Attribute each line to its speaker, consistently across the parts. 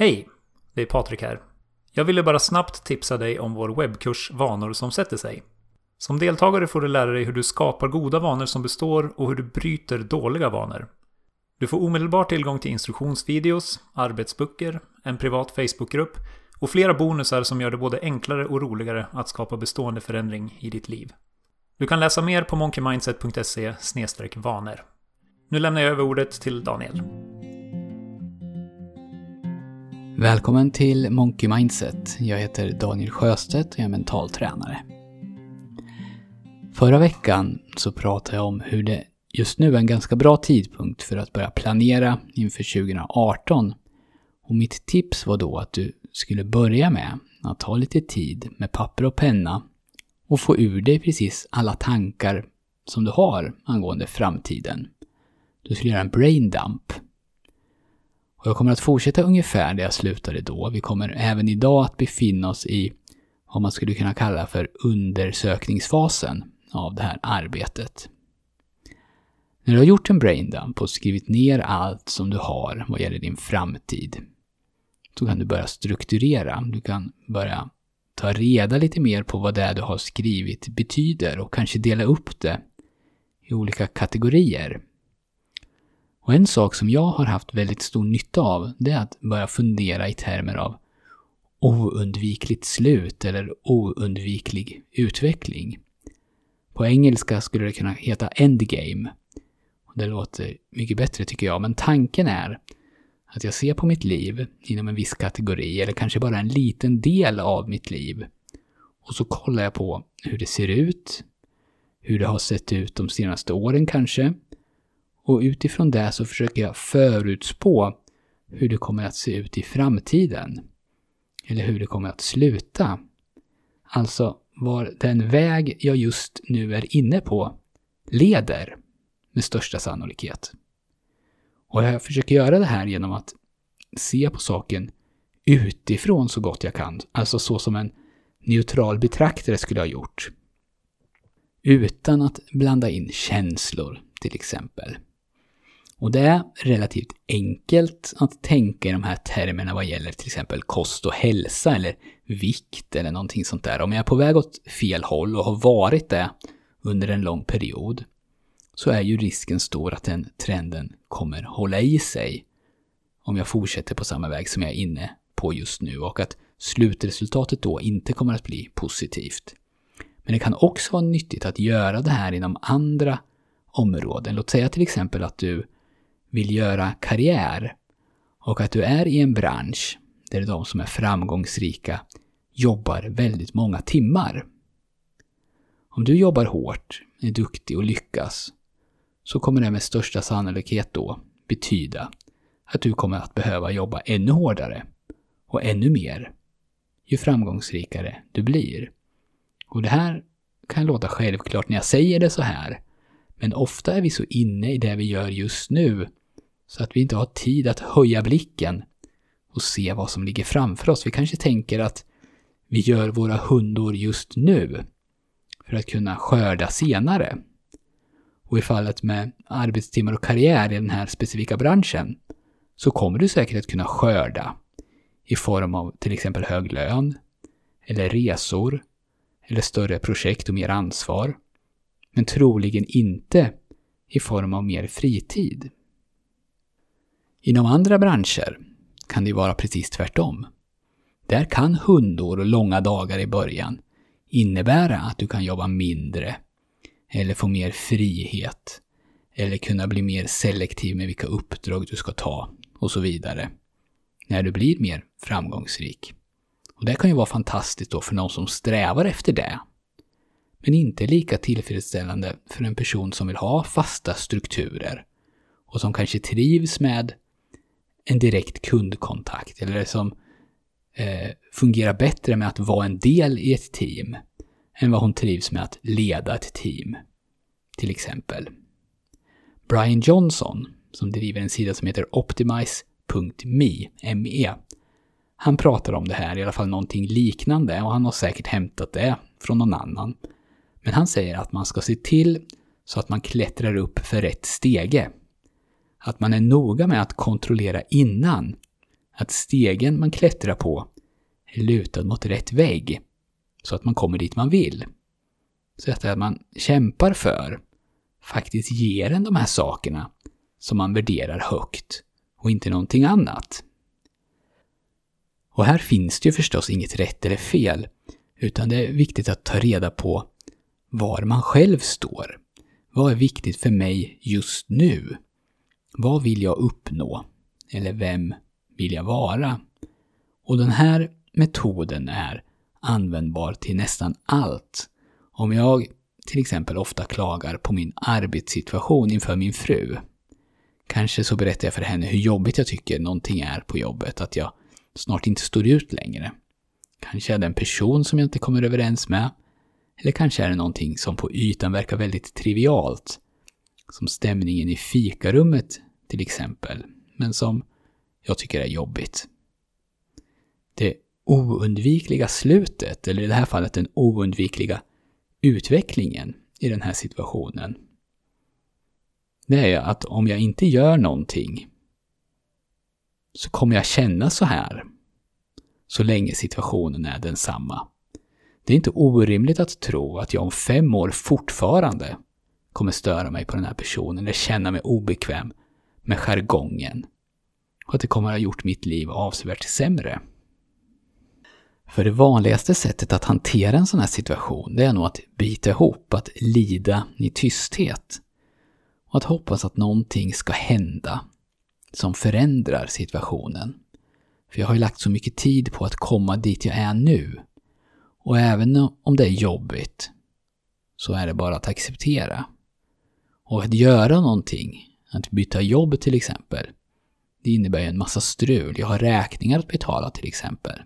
Speaker 1: Hej! Det är Patrik här. Jag ville bara snabbt tipsa dig om vår webbkurs Vanor som sätter sig. Som deltagare får du lära dig hur du skapar goda vanor som består och hur du bryter dåliga vanor. Du får omedelbar tillgång till instruktionsvideos, arbetsböcker, en privat Facebookgrupp och flera bonusar som gör det både enklare och roligare att skapa bestående förändring i ditt liv. Du kan läsa mer på monkeymindset.se vanor. Nu lämnar jag över ordet till Daniel.
Speaker 2: Välkommen till Monkey Mindset. Jag heter Daniel Sjöstedt och jag är mentaltränare. Förra veckan så pratade jag om hur det just nu är en ganska bra tidpunkt för att börja planera inför 2018. Och mitt tips var då att du skulle börja med att ta lite tid med papper och penna och få ur dig precis alla tankar som du har angående framtiden. Du skulle göra en brain dump och jag kommer att fortsätta ungefär där jag slutade då. Vi kommer även idag att befinna oss i vad man skulle kunna kalla för undersökningsfasen av det här arbetet. När du har gjort en braindump och skrivit ner allt som du har vad gäller din framtid, så kan du börja strukturera. Du kan börja ta reda lite mer på vad det du har skrivit betyder och kanske dela upp det i olika kategorier. Och en sak som jag har haft väldigt stor nytta av, det är att börja fundera i termer av oundvikligt slut eller oundviklig utveckling. På engelska skulle det kunna heta endgame. Det låter mycket bättre tycker jag, men tanken är att jag ser på mitt liv inom en viss kategori, eller kanske bara en liten del av mitt liv. Och så kollar jag på hur det ser ut, hur det har sett ut de senaste åren kanske, och utifrån det så försöker jag förutspå hur det kommer att se ut i framtiden. Eller hur det kommer att sluta. Alltså var den väg jag just nu är inne på leder med största sannolikhet. Och jag försöker göra det här genom att se på saken utifrån så gott jag kan. Alltså så som en neutral betraktare skulle ha gjort. Utan att blanda in känslor, till exempel. Och det är relativt enkelt att tänka i de här termerna vad gäller till exempel kost och hälsa eller vikt eller någonting sånt där. Om jag är på väg åt fel håll och har varit det under en lång period så är ju risken stor att den trenden kommer hålla i sig om jag fortsätter på samma väg som jag är inne på just nu och att slutresultatet då inte kommer att bli positivt. Men det kan också vara nyttigt att göra det här inom andra områden. Låt säga till exempel att du vill göra karriär och att du är i en bransch där de som är framgångsrika jobbar väldigt många timmar. Om du jobbar hårt, är duktig och lyckas så kommer det med största sannolikhet då betyda att du kommer att behöva jobba ännu hårdare och ännu mer ju framgångsrikare du blir. Och det här kan låta självklart när jag säger det så här, men ofta är vi så inne i det vi gör just nu så att vi inte har tid att höja blicken och se vad som ligger framför oss. Vi kanske tänker att vi gör våra hundår just nu för att kunna skörda senare. Och i fallet med arbetstimmar och karriär i den här specifika branschen så kommer du säkert att kunna skörda i form av till exempel hög lön, eller resor, eller större projekt och mer ansvar. Men troligen inte i form av mer fritid. Inom andra branscher kan det vara precis tvärtom. Där kan hundår och långa dagar i början innebära att du kan jobba mindre, eller få mer frihet, eller kunna bli mer selektiv med vilka uppdrag du ska ta och så vidare. När du blir mer framgångsrik. Och det kan ju vara fantastiskt då för någon som strävar efter det. Men inte lika tillfredsställande för en person som vill ha fasta strukturer och som kanske trivs med en direkt kundkontakt eller som eh, fungerar bättre med att vara en del i ett team än vad hon trivs med att leda ett team. Till exempel. Brian Johnson, som driver en sida som heter optimize.me, han pratar om det här, i alla fall någonting liknande, och han har säkert hämtat det från någon annan. Men han säger att man ska se till så att man klättrar upp för rätt stege att man är noga med att kontrollera innan att stegen man klättrar på är lutad mot rätt vägg, så att man kommer dit man vill. Så att det man kämpar för faktiskt ger en de här sakerna som man värderar högt och inte någonting annat. Och här finns det ju förstås inget rätt eller fel, utan det är viktigt att ta reda på var man själv står. Vad är viktigt för mig just nu? Vad vill jag uppnå? Eller vem vill jag vara? Och den här metoden är användbar till nästan allt. Om jag till exempel ofta klagar på min arbetssituation inför min fru. Kanske så berättar jag för henne hur jobbigt jag tycker någonting är på jobbet, att jag snart inte står ut längre. Kanske är det en person som jag inte kommer överens med. Eller kanske är det någonting som på ytan verkar väldigt trivialt. Som stämningen i fikarummet till exempel. Men som jag tycker är jobbigt. Det oundvikliga slutet, eller i det här fallet den oundvikliga utvecklingen i den här situationen. Det är att om jag inte gör någonting så kommer jag känna så här så länge situationen är densamma. Det är inte orimligt att tro att jag om fem år fortfarande kommer störa mig på den här personen eller känna mig obekväm med jargongen. Och att det kommer ha gjort mitt liv avsevärt sämre. För det vanligaste sättet att hantera en sån här situation, det är nog att bita ihop, att lida i tysthet. Och att hoppas att någonting ska hända som förändrar situationen. För jag har ju lagt så mycket tid på att komma dit jag är nu. Och även om det är jobbigt, så är det bara att acceptera. Och att göra någonting, att byta jobb till exempel, det innebär ju en massa strul. Jag har räkningar att betala till exempel.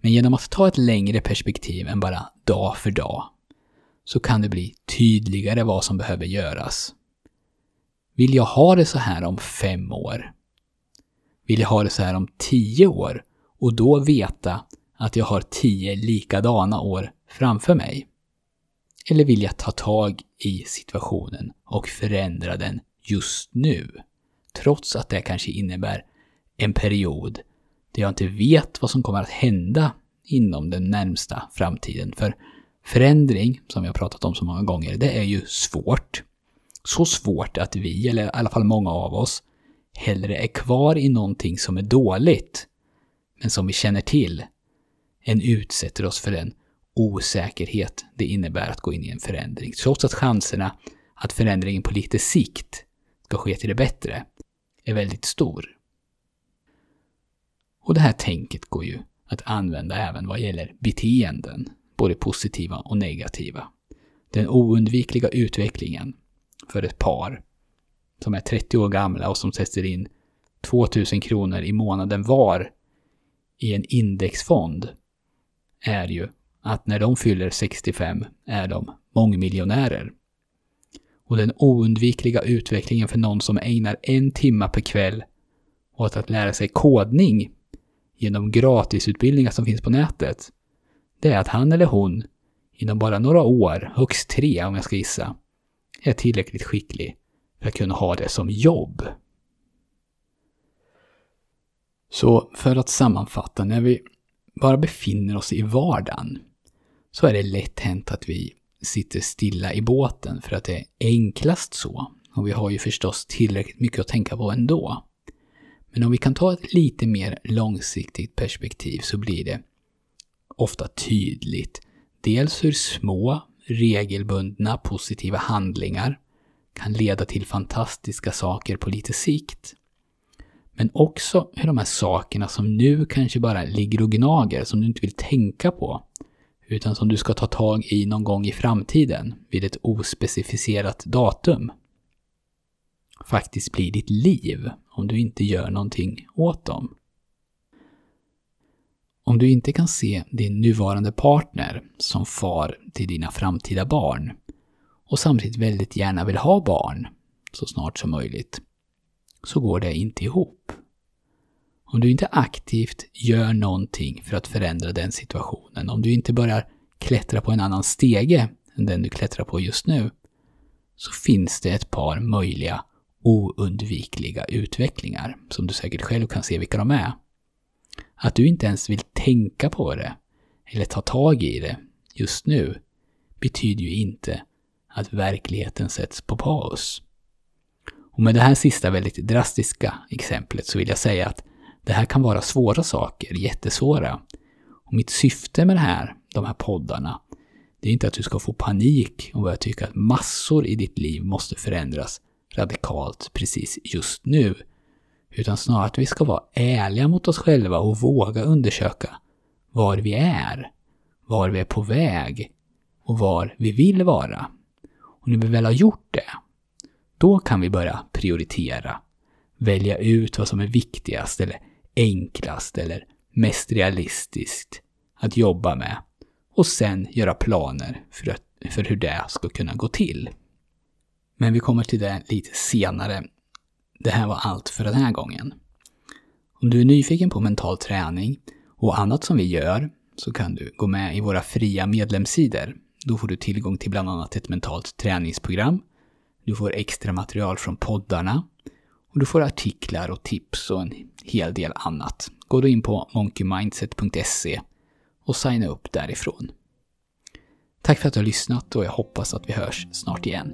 Speaker 2: Men genom att ta ett längre perspektiv än bara dag för dag så kan det bli tydligare vad som behöver göras. Vill jag ha det så här om fem år? Vill jag ha det så här om tio år och då veta att jag har tio likadana år framför mig? Eller vill jag ta tag i situationen och förändra den just nu? Trots att det kanske innebär en period där jag inte vet vad som kommer att hända inom den närmsta framtiden. För förändring, som vi har pratat om så många gånger, det är ju svårt. Så svårt att vi, eller i alla fall många av oss, hellre är kvar i någonting som är dåligt, men som vi känner till, än utsätter oss för den osäkerhet det innebär att gå in i en förändring. Trots att chanserna att förändringen på lite sikt ska ske till det bättre är väldigt stor. Och det här tänket går ju att använda även vad gäller beteenden, både positiva och negativa. Den oundvikliga utvecklingen för ett par som är 30 år gamla och som sätter in 2000 kronor i månaden var i en indexfond är ju att när de fyller 65 är de mångmiljonärer. Och den oundvikliga utvecklingen för någon som ägnar en timme per kväll åt att lära sig kodning genom gratisutbildningar som finns på nätet, det är att han eller hon inom bara några år, högst tre om jag ska gissa, är tillräckligt skicklig för att kunna ha det som jobb. Så för att sammanfatta, när vi bara befinner oss i vardagen så är det lätt hänt att vi sitter stilla i båten för att det är enklast så. Och vi har ju förstås tillräckligt mycket att tänka på ändå. Men om vi kan ta ett lite mer långsiktigt perspektiv så blir det ofta tydligt dels hur små, regelbundna, positiva handlingar kan leda till fantastiska saker på lite sikt. Men också hur de här sakerna som nu kanske bara ligger och gnager, som du inte vill tänka på, utan som du ska ta tag i någon gång i framtiden, vid ett ospecificerat datum, faktiskt blir ditt liv om du inte gör någonting åt dem. Om du inte kan se din nuvarande partner som far till dina framtida barn och samtidigt väldigt gärna vill ha barn så snart som möjligt, så går det inte ihop. Om du inte aktivt gör någonting för att förändra den situationen, om du inte börjar klättra på en annan stege än den du klättrar på just nu, så finns det ett par möjliga oundvikliga utvecklingar, som du säkert själv kan se vilka de är. Att du inte ens vill tänka på det, eller ta tag i det, just nu, betyder ju inte att verkligheten sätts på paus. Och med det här sista väldigt drastiska exemplet så vill jag säga att det här kan vara svåra saker, jättesvåra. Och mitt syfte med det här, de här poddarna, det är inte att du ska få panik och börja tycka att massor i ditt liv måste förändras radikalt precis just nu. Utan snarare att vi ska vara ärliga mot oss själva och våga undersöka var vi är, var vi är på väg och var vi vill vara. Och när vi väl har gjort det, då kan vi börja prioritera. Välja ut vad som är viktigast eller enklast eller mest realistiskt att jobba med. Och sen göra planer för, att, för hur det ska kunna gå till. Men vi kommer till det lite senare. Det här var allt för den här gången. Om du är nyfiken på mental träning och annat som vi gör så kan du gå med i våra fria medlemssidor. Då får du tillgång till bland annat ett mentalt träningsprogram. Du får extra material från poddarna. Och du får artiklar och tips och en hel del annat. Gå då in på monkeymindset.se och signa upp därifrån. Tack för att du har lyssnat och jag hoppas att vi hörs snart igen.